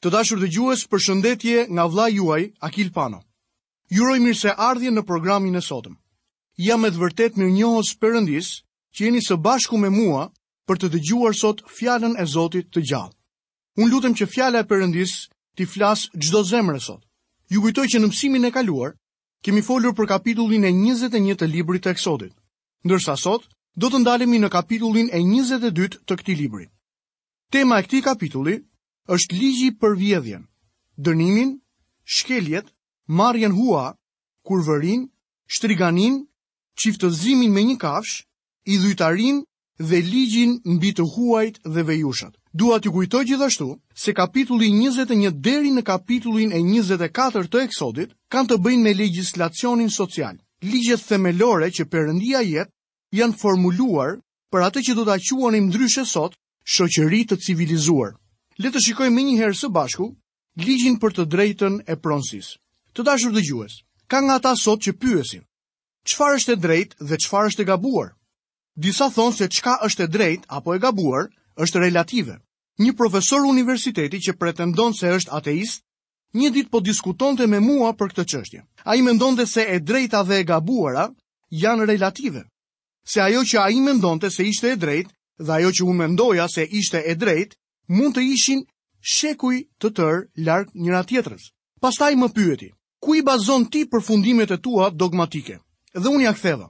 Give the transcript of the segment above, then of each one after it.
Të dashur dëgjues, përshëndetje nga vëllai juaj Akil Pano. Ju uroj mirëseardhjen në programin e sotëm. Jam me të vërtetë mirënjohës Perëndisë që jeni së bashku me mua për të dëgjuar sot fjalën e Zotit të gjallë. Unë lutem që fjala e Perëndisë t'i flasë çdo zemre sot. Ju kujtoj që në mësimin e kaluar kemi folur për kapitullin e 21 të librit të Eksodit, ndërsa sot do të ndalemi në kapitullin e 22 të këtij libri. Tema e këtij kapitulli është ligji për vjedhjen, dënimin, shkeljet, marrjen hua, kurvërinë, shtriganinë, çiftëzimin me një kafshë, idhujtarinë dhe ligjin mbi të huajt dhe vejushat. Dua t'ju kujtoj gjithashtu se kapitulli 21 deri në kapitullin e 24 të Eksodit kanë të bëjnë me legjislacionin social, ligjet themelore që Perëndia jep janë formuluar për atë që do ta quanim ndryshe sot shoqëri të civilizuar. Le të shikojmë menjëherë së bashku ligjin për të drejtën e pronësisë. Të dashur dëgjues, ka nga ata sot që pyesin, çfarë është e drejtë dhe çfarë është e gabuar? Disa thonë se çka është e drejtë apo e gabuar është relative. Një profesor universiteti që pretendon se është ateist një ditë po diskutonte me mua për këtë çështje. Ai mendonte se e drejta dhe e gabuara janë relative. Se ajo që ai mendonte se ishte e drejtë dhe ajo që unë mendoja se ishte e drejtë, mund të ishin shekuj të tërë larg njëra-tjetrës. Pastaj më pyeti: "Ku i bazon ti përfundimet e tua dogmatike?" Dhe unë ia ktheva: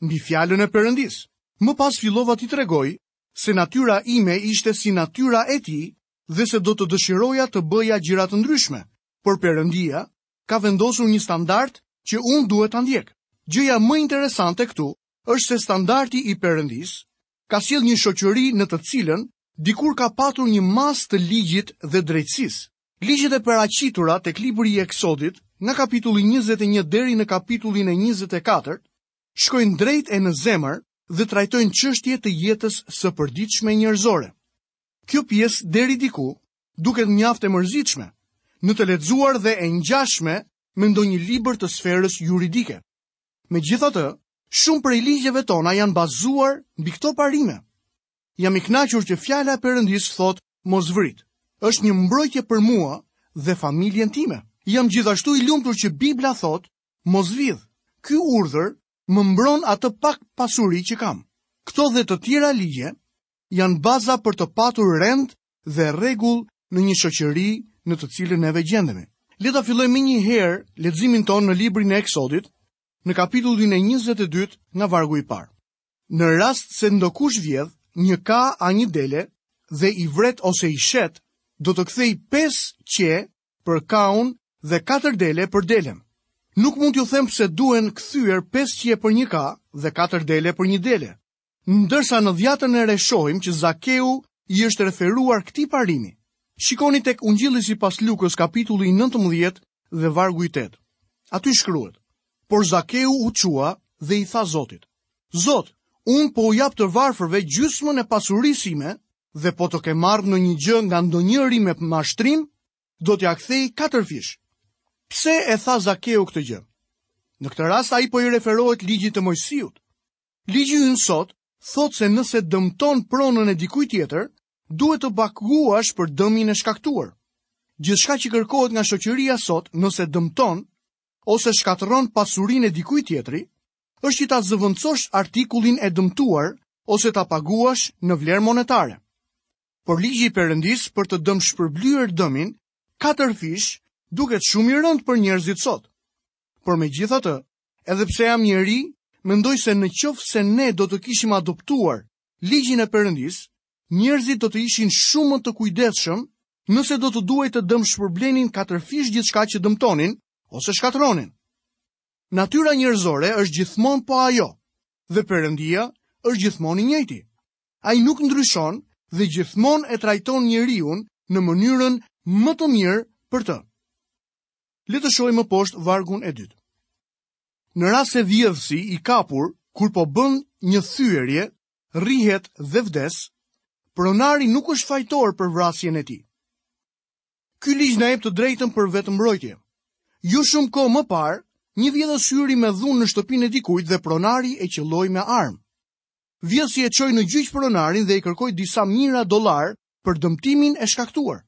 "Mbi fjalën e Perëndisë." Më pas fillova t'i tregoj se natyra ime ishte si natyra e tij dhe se do të dëshiroja të bëja gjëra të ndryshme, por Perëndia ka vendosur një standard që unë duhet ta ndjek. Gjëja më interesante këtu është se standardi i Perëndisë ka sjellë një shoqëri në të cilën dikur ka patur një masë të ligjit dhe drejtësisë. Ligjet e paraqitura tek libri i Eksodit, nga kapitulli 21 deri në kapitullin e 24, shkojnë drejt e në zemër dhe trajtojnë çështje të jetës së përditshme njerëzore. Kjo pjesë deri diku duket mjaft e mërzitshme, në të lexuar dhe e ngjashme me ndonjë libër të sferës juridike. Megjithatë, shumë prej ligjeve tona janë bazuar mbi këto parime. Jam i kënaqur që fjala e Perëndisë thotë mos vrit. Është një mbrojtje për mua dhe familjen time. Jam gjithashtu i lumtur që Bibla thotë mos vidh. Ky urdhër më mbron atë pak pasuri që kam. Këto dhe të tjera ligje janë baza për të patur rend dhe rregull në një shoqëri në të cilën neve gjendemi. Le ta fillojmë menjëherë leximin tonë në librin e Eksodit, në kapitullin e 22 nga vargu i parë. Në rast se ndokush vjedh një ka a një dele dhe i vret ose i shet, do të kthejë 5 qe për kaun dhe 4 dele për delen. Nuk mund t'ju them pse duhen kthyer 5 qe për një ka dhe 4 dele për një dele. Ndërsa në dhjatën e re shohim që Zakeu i është referuar këtij parimi. Shikoni tek Ungjilli sipas Lukës kapitulli 19 dhe vargu i 8. Aty shkruhet: Por Zakeu u çua dhe i tha Zotit: Zot, unë po u jap të varfërve gjysmën e pasurisë sime dhe po të kem marrë ndonjë gjë nga ndonjëri me mashtrim, do t'ia kthej katërfish. Pse e tha Zakeu këtë gjë? Në këtë rast ai po i referohet ligjit të Moisiut. Ligji ynë sot thotë se nëse dëmton pronën e dikujt tjetër, duhet të paguash për dëmin e shkaktuar. Gjithçka që kërkohet nga shoqëria sot, nëse dëmton ose shkatërron pasurinë e dikujt tjetri, është që ta zëvendësosh artikullin e dëmtuar ose ta paguash në vlerë monetare. Por ligji i Perëndisë për të dëmshpërblyer dëmin katërfish duket shumë i rëndë për njerëzit sot. Por megjithatë, Edhe pse jam njeri, mendoj se në qoftë se ne do të kishim adoptuar ligjin e Perëndisë, njerëzit do të ishin shumë më të kujdesshëm nëse do të duhej të dëmshpërblenin katërfish gjithçka që dëmtonin ose shkatërronin. Natyra njerëzore është gjithmonë po ajo dhe Perëndia është gjithmonë i njëjti. Ai nuk ndryshon dhe gjithmonë e trajton njeriun në mënyrën më të mirë për të. Le të shohim më poshtë vargun e dytë. Në rast se vjedhësi i kapur kur po bën një thyerje rrihet dhe vdes, pronari nuk është fajtor për vrasjen e tij. Ky ligj na jep të drejtën për vetëmbrojtje. Jo shumë kohë më parë, një vjedhës hyri me dhunë në shtëpinë e dikujt dhe pronari e qëlloi me armë. Vjedhësi e çoi në gjyq pronarin dhe i kërkoi disa mijëra dollarë për dëmtimin e shkaktuar.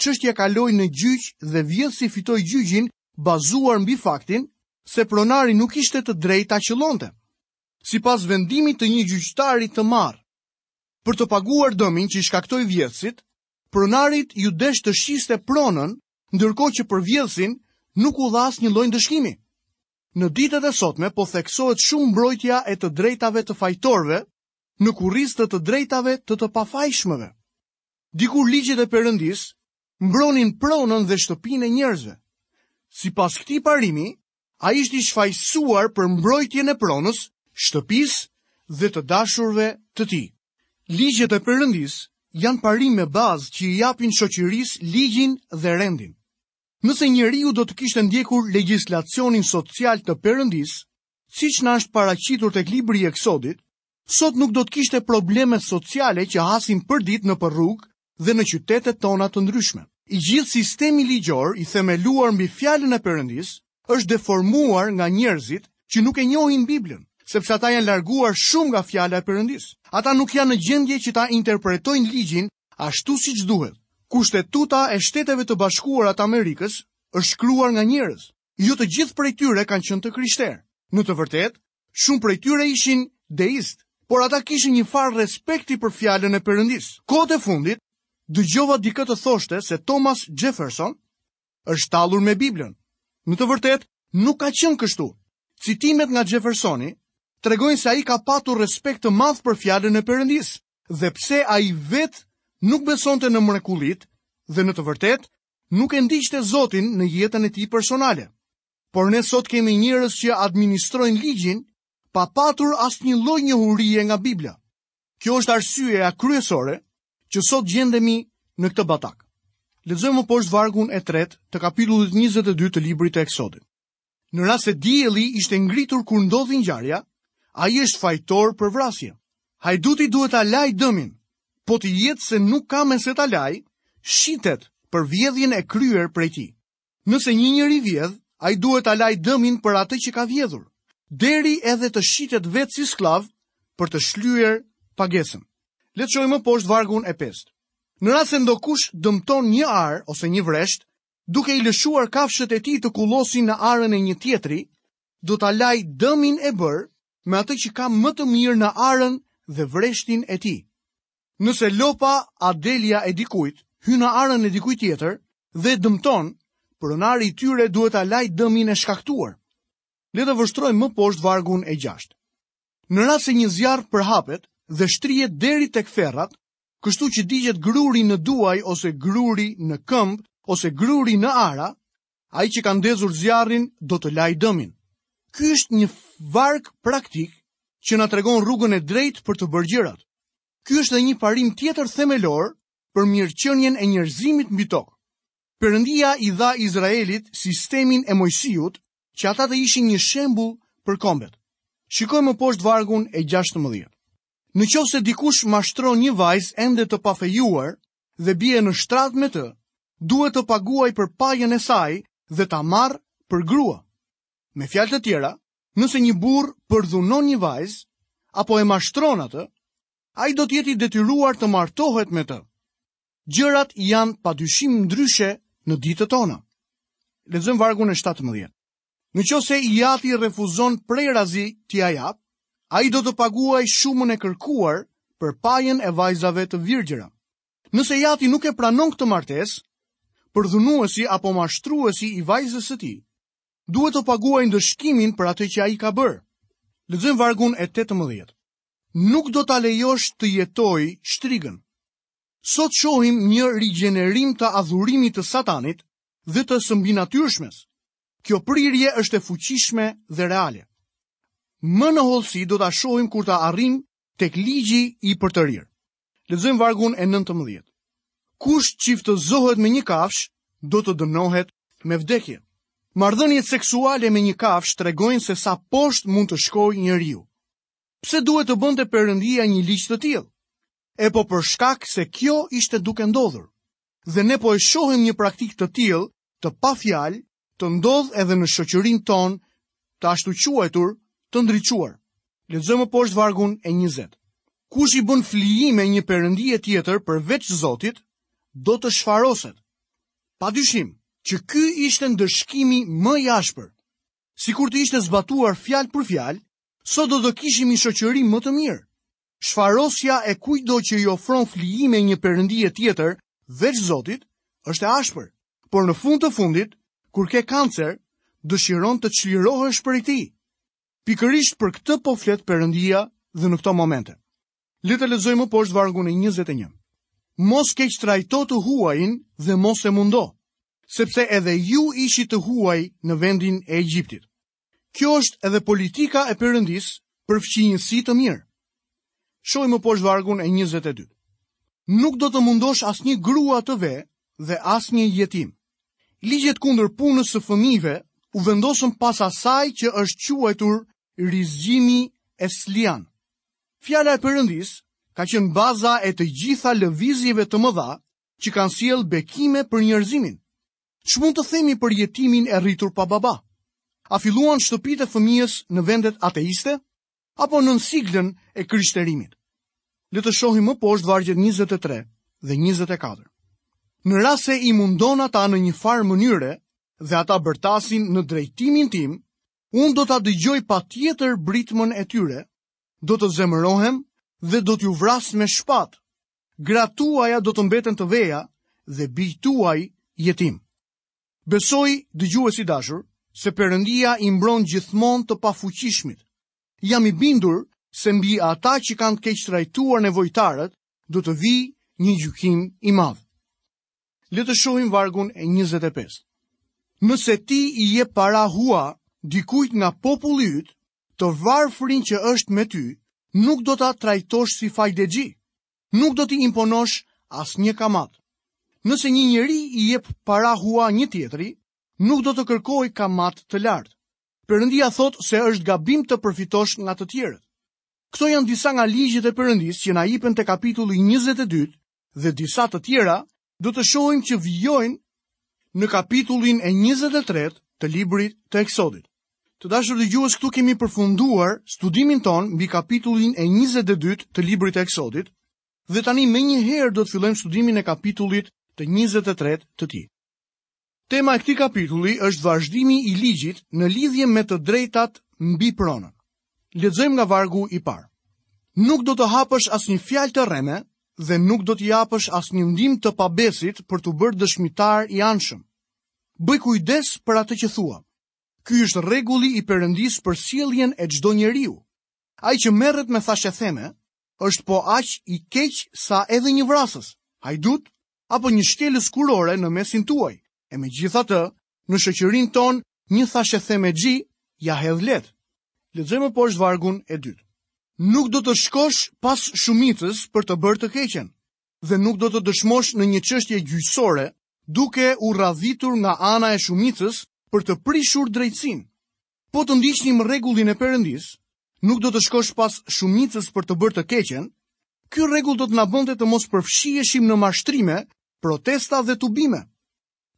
Çështja kaloi në gjyq dhe vjedhësi fitoi gjyqin bazuar mbi faktin se pronari nuk kishte të drejtë ta qëllonte. Sipas vendimit të një gjyqtari të marrë, për të paguar dëmin që i shkaktoi vjedhësit, pronarit iu desh të shiste pronën, ndërkohë që për vjedhësin nuk u dha asnjë lloj ndëshkimi. Në ditët e sotme po theksohet shumë mbrojtja e të drejtave të fajtorëve në kurriz të të drejtave të të pafajshmëve. Dikur ligjet e Perëndisë mbronin pronën dhe shtëpinë e njerëzve. Sipas këtij parimi, ai ishte i shfajësuar për mbrojtjen e pronës, shtëpisë dhe të dashurve të tij. Ligjet e Perëndisë janë parime bazë që i japin shoqërisë ligjin dhe rendin. Nëse njeriu do të kishte ndjekur legjislacionin social të Perëndisë, siç na është paraqitur tek libri i Eksodit, sot nuk do të kishte problemet sociale që hasin përditë nëpër rrugë dhe në qytetet tona të ndryshme. I gjithë sistemi ligjor i themeluar mbi fjalën e Perëndisë është deformuar nga njerëzit që nuk e njohin Biblën, sepse ata janë larguar shumë nga fjala e Perëndisë. Ata nuk janë në gjendje që ta interpretojnë ligjin ashtu siç duhet. Kushtetuta e Shteteve të Bashkuara të Amerikës është shkruar nga njerëz. Jo të gjithë prej tyre kanë qenë të krishterë. Në të vërtetë, Shumë prej tyre ishin deistë, por ata kishin njëfarë respekti për fjalën e Perëndisë. Kohët e fundit dëgjova dikë të thoshte se Thomas Jefferson është tallur me Biblën. Në të vërtetë nuk ka qenë kështu. Citimet nga Jeffersoni tregojnë se ai ka patur respekt të madh për fjalën e Perëndisë dhe pse ai vetë nuk besonte në mrekullitë dhe në të vërtetë nuk e ndiqte Zotin në jetën e tij personale. Por ne sot kemi njerëz që administrojnë ligjin pa patur asnjë lloj njohurie nga Bibla. Kjo është arsyeja kryesore që sot gjendemi në këtë batak. Lexojmë më poshtë vargun e tretë të kapitullit 22 të librit të Eksodit. Në rast se dielli ishte ngritur kur ndodhi ngjarja, ai është fajtor për vrasje. Hajduti duhet ta lajë dëmin. Po të jetë se nuk ka me se ta lajë, shitet për vjedhjen e kryer prej tij. Nëse një njeri vjedh, ai duhet ta lajë dëmin për atë që ka vjedhur, deri edhe të shitet vetë si skllav për të shlyer pagesën. Le të shohim më poshtë vargun e pestë. Në rast se ndokush dëmton një arë ose një vresht, duke i lëshuar kafshët e tij të kullosin në arën e një tjetri, do ta lajë dëmin e bërë me atë që ka më të mirë në arën dhe vreshtin e tij. Nëse lopa a delja e dikujt hyn në arën e dikujt tjetër dhe e dëmton, pronari i tyre duhet ta lajë dëmin e shkaktuar. Le të vështrojmë më poshtë vargun e gjashtë. Në rast se një zjarr përhapet dhe shtrihet deri tek ferrat, kështu që digjet gruri në duaj ose gruri në këmbë ose gruri në ara, Ai që ka ndezur zjarrin do të lajë dëmin. Ky është një varg praktik që na tregon rrugën e drejtë për të bërë gjërat. Ky është edhe një parim tjetër themelor për mirëqenien e njerëzimit mbi tokë. Perëndia i dha Izraelit sistemin e Mojsiut, që ata të ishin një shembull për kombet. Shikojmë më poshtë vargun e 16. Në qoftë se dikush mashtron një vajzë ende të pafejuar, dhe bie në shtrat me të, duhet të paguajë për pajën e saj dhe ta marrë për grua. Me fjalë të tjera, nëse një burrë përdhunon një vajzë apo e mashtron atë, ai do të jetë i detyruar të martohet me të. Gjërat janë pa dyshim ndryshe në ditët tona. Lexojmë vargun e 17. Në qoftë se i ati refuzon prerazi t'ia japë, ai do të paguajë shumën e kërkuar për pajën e vajzave të virgjëra. Nëse i ati nuk e pranon këtë martesë, përdhunuesi apo mashtruesi i vajzës së tij, duhet të paguajë ndëshkimin për atë që ai ka bërë. Lexojmë vargun e 18. Nuk do ta lejosh të jetojë shtrigën. Sot shohim një rigjenerim të adhurimit të satanit dhe të së mbinatyrshmes. Kjo prirje është e fuqishme dhe reale. Më në hollësi do ta shohim kur të arrijmë tek Ligji i Përtërirë. Lexojmë vargun e 19. Kush çiftëzohet me një kafshë do të dënohet me vdekje. Marrëdhëniet seksuale me një kafshë tregojnë se sa poshtë mund të shkojë njeriu. Pse duhet të bënte Perëndia një ligj të tillë? Epo për shkak se kjo ishte duke ndodhur. Dhe ne po e shohim një praktikë të tillë të pafjalë të ndodhë edhe në shoqërinë tonë të ashtuquajtur të ndriçuar. Lexojmë më poshtë vargun e 20. Kush i bën flijime një perëndie tjetër përveç Zotit, do të shfaroset. Pa dyshim, që ky ishte ndëshkimi më i ashpër. Sikur të ishte zbatuar fjalë për fjalë, sot do të kishim një shoqëri më të mirë. Shfarosja e kujtdo që i ofron flijime një perëndie tjetër veç Zotit është e ashpër, por në fund të fundit, kur ke kancer, dëshiron të çlirohesh prej tij. Pikërisht për këtë po flet Perëndia dhe në këto momente. Le të lexojmë më poshtë vargun e 21. Mos keqtrajto të huajin dhe mos e mundo, sepse edhe ju ishit të huaj në vendin e Egjiptit. Kjo është edhe politika e Perëndisë për fqinjësi të mirë. Shohim më poshtë vargun e 22. Nuk do të mundosh asnjë grua të ve dhe asnjë jetim. Ligjet kundër punës së fëmijëve u vendosën pas asaj që është quajtur rizgjimi ueslian. Fjala e Perëndisë ka qenë baza e të gjitha lëvizjeve të mëdha që kanë sjellë bekime për njerëzimin. Ç'mund të themi për jetimin e rritur pa baba? A filluan shtëpitë e fëmijës në vendet ateiste apo nën siglën e krishterimit? Le të shohim më poshtë vargjet 23 dhe 24. Në rast se i mundon ata në njëfarë mënyre dhe ata bërtasin në drejtimin tim, unë do ta dëgjoj patjetër britmën e tyre, do të zemërohem dhe do t'ju vras me shpatë, Gratë tuaja do të mbeten të veja dhe bijtë tuaj jetimë. Besoj, dëgjues i dashur, se Perëndia i mbron gjithmonë të pafuqishmit. Jam i bindur se mbi ata që kanë keqtrajtuar nevojtarët do të vijë një gjykim i madh. Le të shohim vargun e 25. Nëse ti i jep para hua dikujt nga populli yt, të varfrit që është me ty, nuk do ta trajtosh si fajdexhi, nuk do t'i imponosh asnjë kamatë. Nëse një njeri i jep para hua një tjetri, nuk do të kërkojë kamatë të lartë. Perëndia thotë se është gabim të përfitosh nga të tjerët. Këto janë disa nga ligjet e Perëndisë që na jepen te kapitulli 22 dhe disa të tjera do të shohim që vijojnë në kapitullin e 23 të librit të Eksodit. Të dashur dëgjues, këtu kemi përfunduar studimin tonë mbi kapitullin e 22 të librit të Eksodit dhe tani menjëherë do të fillojmë studimin e kapitullit të 23 të tij. Tema e këtij kapitulli është vazhdimi i ligjit në lidhje me të drejtat mbi pronën. Lexojmë nga vargu i parë. Nuk do të hapësh asnjë fjalë të rreme dhe nuk do t'i japësh asnjë ndihmë të pabesit për t'u bërë dëshmitar i anshëm. Bëj kujdes për atë që thua. Ky është rregulli i Perëndisë për sjelljen e çdo njeriu. Ai që merret me thashetheme është po aq i keq sa edhe një vrasës, hajdut apo një shkelës kurore në mesin tuaj, e megjithatë, në shoqërinë tonë, një thashethemexhi, ia hedh lehtë. Lexojmë më poshtë vargun e dytë. Nuk do të shkosh pas shumicës për të bërë të keqen, dhe nuk do të dëshmosh në një çështje gjyqësore, duke u radhitur nga ana e shumicës për të prishur drejtësinë. Po të ndiqnim rregullin e Perëndisë, nuk do të shkosh pas shumicës për të bërë të keqen, ky rregull do të na bënte të mos përfshiheshim në mashtrime, protesta dhe tubime.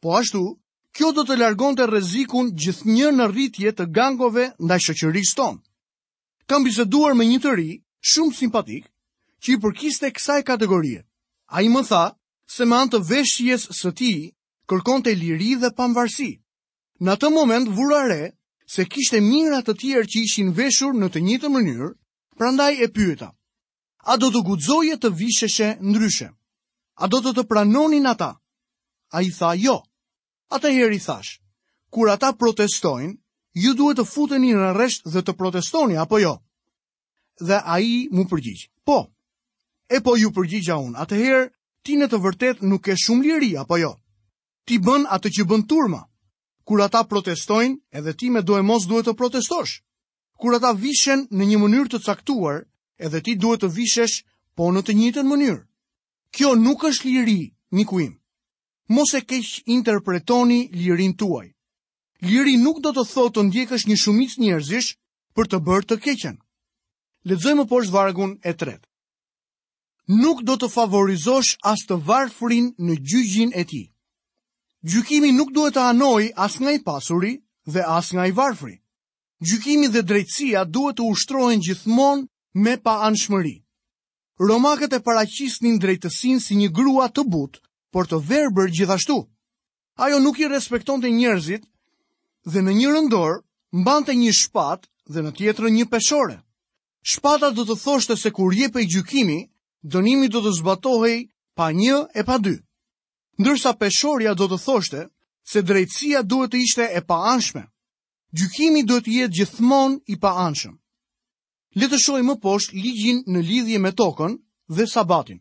Po ashtu, kjo do të largonte rrezikun gjithnjë në rritje të gangove ndaj shoqërisë tonë. Kam biseduar me një të ri, shumë simpatik, që i përkiste kësaj kategorie. Ai më tha se me anë të veshjes së tij kërkonte liri dhe pavarësi. Në atë moment vura re se kishte mijëra të tjerë që ishin veshur në të njëjtën mënyrë, prandaj e pyeta: A do të guxoje të visheshe ndryshe? A do të të pranonin ata? Ai tha jo. Atëherë i thashë, kur ata protestojnë, ju duhet të futeni në rresht dhe të protestoni apo jo? Dhe ai m'u përgjigj, po. Epo iu përgjigja unë, atëherë ti në të vërtetë nuk ke shumë liri apo jo? Ti bën atë që bën turma. Kur ata protestojnë, edhe ti medoemos duhet të protestosh. Kur ata vishen në një mënyrë të caktuar, edhe ti duhet të vishesh po në të njëjtën mënyrë. Kjo nuk është liri, miku im. Mos e keqinterpretoni lirinë tuaj. Liri nuk do të thotë të ndjekësh një shumicë njerëzish për të bërë të keqen. Lexojmë poshtë vargun e tretë. nuk do të favorizosh as të varfrin në gjyqin e tij. Gjykimi nuk duhet të anojë as nga i pasuri dhe as nga i varfri. Gjykimi dhe drejtësia duhet të ushtrohen gjithmonë me paanshmëri. Romakët e paraqisnin drejtësinë si një grua të butë, por të verbër gjithashtu. Ajo nuk i respektonte njerëzit dhe në njërën dorë mbante një shpatë dhe në tjetrën një peshore. Shpata do të thoshte se kur jepej gjykimi, dënimi do të zbatohej pa një e pa dy. Ndërsa peshorja do të thoshte se drejtësia duhet të ishte e paanshme. Gjykimi duhet të jetë gjithmonë i paanshëm. Le të shohim më poshtë ligjin në lidhje me tokën dhe sabatin.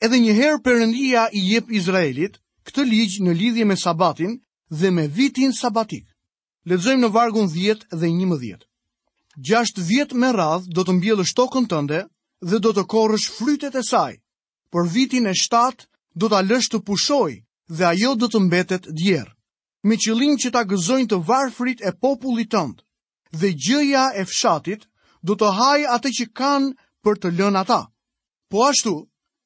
Edhe një herë Perëndia i jep Izraelit këtë ligj në lidhje me sabatin dhe me vitin sabatik. Lexojmë në vargun 10 dhe 11. Gjashtë vjet me radhë do të mbjellësh tokën tënde dhe do të korrësh frytet e saj. Por vitin e shtatë do ta lësh të pushojë dhe ajo do të mbetet djerr, me qëllim që ta gëzojnë të varfrit e popullit tënd, dhe gjëja e fshatit do të hajë atë që kanë për të lënë ata. Po ashtu,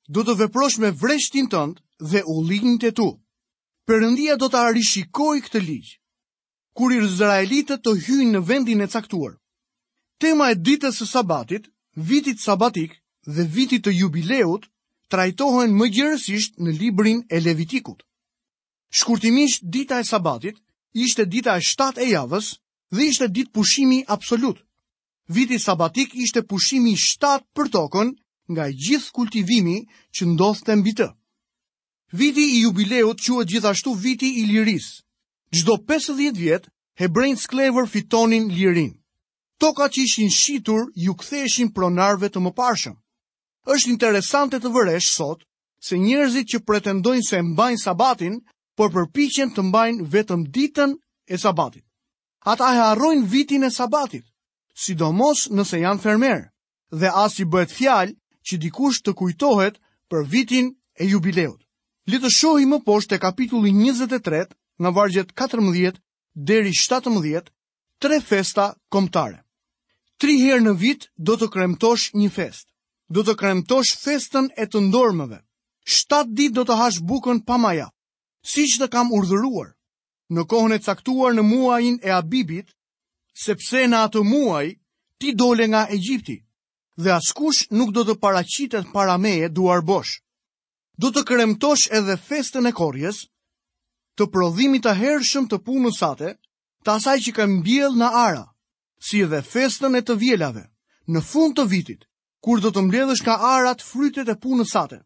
do të veprosh me vreshtin tënd dhe ullinjtë e tu. Perëndia do ta rishikojë këtë ligj kur izraelitët të hyjnë në vendin e caktuar. Tema e ditës së Sabatit, vitit sabatik dhe vitit të jubileut trajtohen më gjerësisht në librin e Levitikut. Shkurtimisht dita e Sabatit ishte dita e 7 e javës dhe ishte ditë pushimi absolut. Viti sabatik ishte pushimi i 7 për tokën nga gjithë kultivimi që ndodhte mbi të. Viti i Jubileut quhet gjithashtu Viti i Lirisë. Çdo pesëdhjetë vjet, hebrenjtë skllevër fitonin lirinë. Tokat që ishin shitur iu ktheheshin pronarëve të mëparshëm. Është interesante të vëresh sot se njerëzit që pretendojnë se mbajnë Sabatin, por përpiqen të mbajnë vetëm ditën e Sabatit. Ata e harrojnë vitin e Sabatit, sidomos nëse janë fermerë. dhe as që bëhet fjalë që dikush të kujtohet për vitin e jubileut. Le të shohim më poshtë te kapitulli 23 në vargjet 14 deri 17 tre festa kombëtare. Tri herë në vit do të kremtosh një festë. Do të kremtosh festën e të ndormëve. 7 ditë do të hash bukën pa maja, siç të kam urdhëruar. Në kohën e caktuar në muajin e Abibit, Sepse në atë muaj ti dole nga Egjipti dhe askush nuk do të paraqitet para meje duarbosh. Do të kremtosh edhe festën e korrjes, të prodhimit të hershëm të punës sate, të asaj që ke mbjellë në ara, si edhe festën e të vjelave, në fund të vitit, kur do të mbledhësh nga arat frytet e punës sate.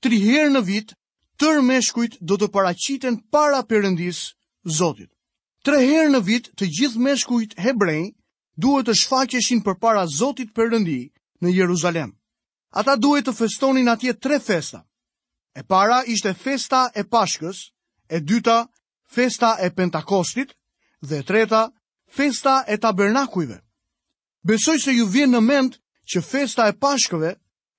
Tri herë në vit, tërë meshkujt do të paraqiten para Perëndisë, Zotit. Tre herë në vit, të gjithë meshkujt hebrenj duhej të shfaqeshin përpara Zotit Perëndi në Jeruzalem. Ata duhej të festonin atje tre festa. E para ishte festa e Pashkës, e dyta festa e Pentakostit dhe e treta festa e Tabernakujve. Besoj se ju vjen në mend që festa e Pashkëve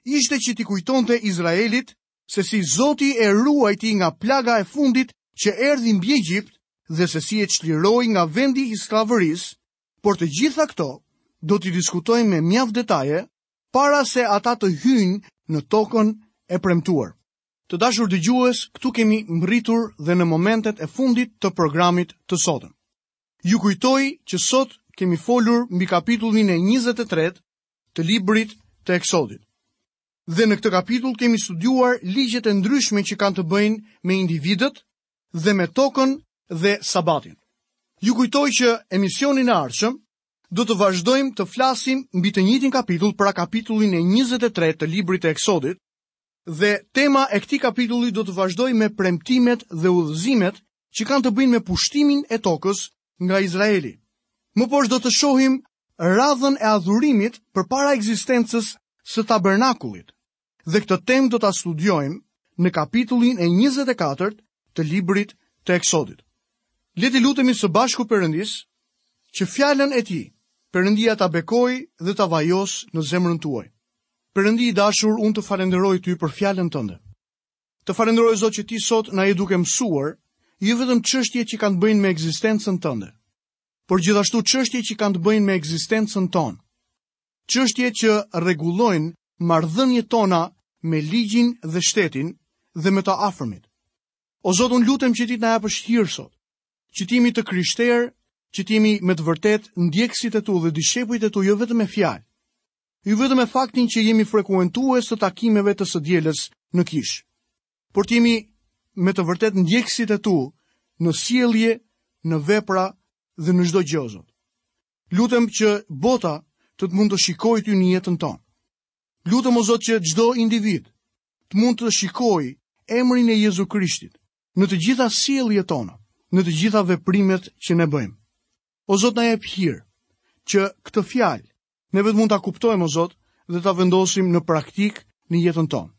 ishte që t'i kujtonte Izraelit se si Zoti e ruajti nga plaga e fundit që erdhi mbi Egjipt dhe se si e çliroi nga vendi i skllavërisë, por të gjitha këto do t'i diskutojmë me mjaft detaje para se ata të hyjnë në tokën e premtuar. Të dashur dëgjues, këtu kemi mbërritur dhe në momentet e fundit të programit të sotëm. Ju kujtoj që sot kemi folur mbi kapitullin e 23 të librit të Eksodit. Dhe në këtë kapitull kemi studiuar ligjet e ndryshme që kanë të bëjnë me individët dhe me tokën dhe sabatin. Ju kujtoj që emisionin e ardhshëm do të vazhdojmë të flasim mbi të njëjtin kapitull, pra kapitullin e 23 të librit të Eksodit, Dhe tema e këtij kapitulli do të vazhdojë me premtimet dhe udhëzimet që kanë të bëjnë me pushtimin e tokës nga Izraeli. Më poshtë do të shohim radhën e adhurimit përpara ekzistencës së tabernakullit. Dhe këtë temë do ta studiojmë në kapitullin e 24 të librit të Eksodit. Le t'i lutemi së bashku Perëndisë që fjalën e tij Perëndia ta bekojë dhe ta vajosë në zemrën tuaj. Perëndi i dashur unë të falenderoj ty për fjalën tënde. Të falenderoj Zot që ti sot na je duke mësuar jo vetëm çështje që kanë të bëjnë me ekzistencën tënde, por gjithashtu çështje që kanë të bëjnë me ekzistencën tonë. Çështje që rregullojnë marrëdhëniet tona me ligjin dhe shtetin dhe me të afërmit. O Zot, unë lutem që ti të na japësh hir sot, që të jemi të krishterë, që të jemi me të vërtetë ndjekësit e tu dhe dishepujt e tu jo vetëm me fjalë, jo vetëm me faktin që jemi frekuentues të takimeve të së dielës në kishë. Por të jemi me të vërtetë ndjekësit e tu në sjellje, në vepra dhe në çdo gjë o Zot. Lutem që bota do të mund të shikojë ty në jetën tonë. Lutem o Zot që çdo individ të mund të shikojë emrin e Jezu Krishtit në të gjitha sjelljet tona, në të gjitha veprimet që ne bëjmë. O Zot na jep hir që këtë fjalë ne vetë mund ta kuptojmë o Zot dhe ta vendosim në praktikë në jetën tonë.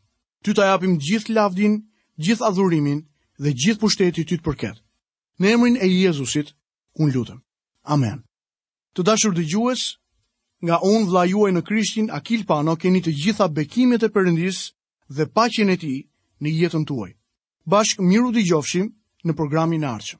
Ty ta japim gjithë lavdinë, gjithë adhurimin dhe gjithë pushteti ty të përket. Në emrin e Jezusit unë lutem. Amen. Të dashur dëgjues, nga unë vëllai juaj në Krishtin Akil Pano keni të gjitha bekimet e Perëndisë dhe paqen e tij në jetën tuaj. Bashkë mirë u dëgjofshim në programin e ardhshëm.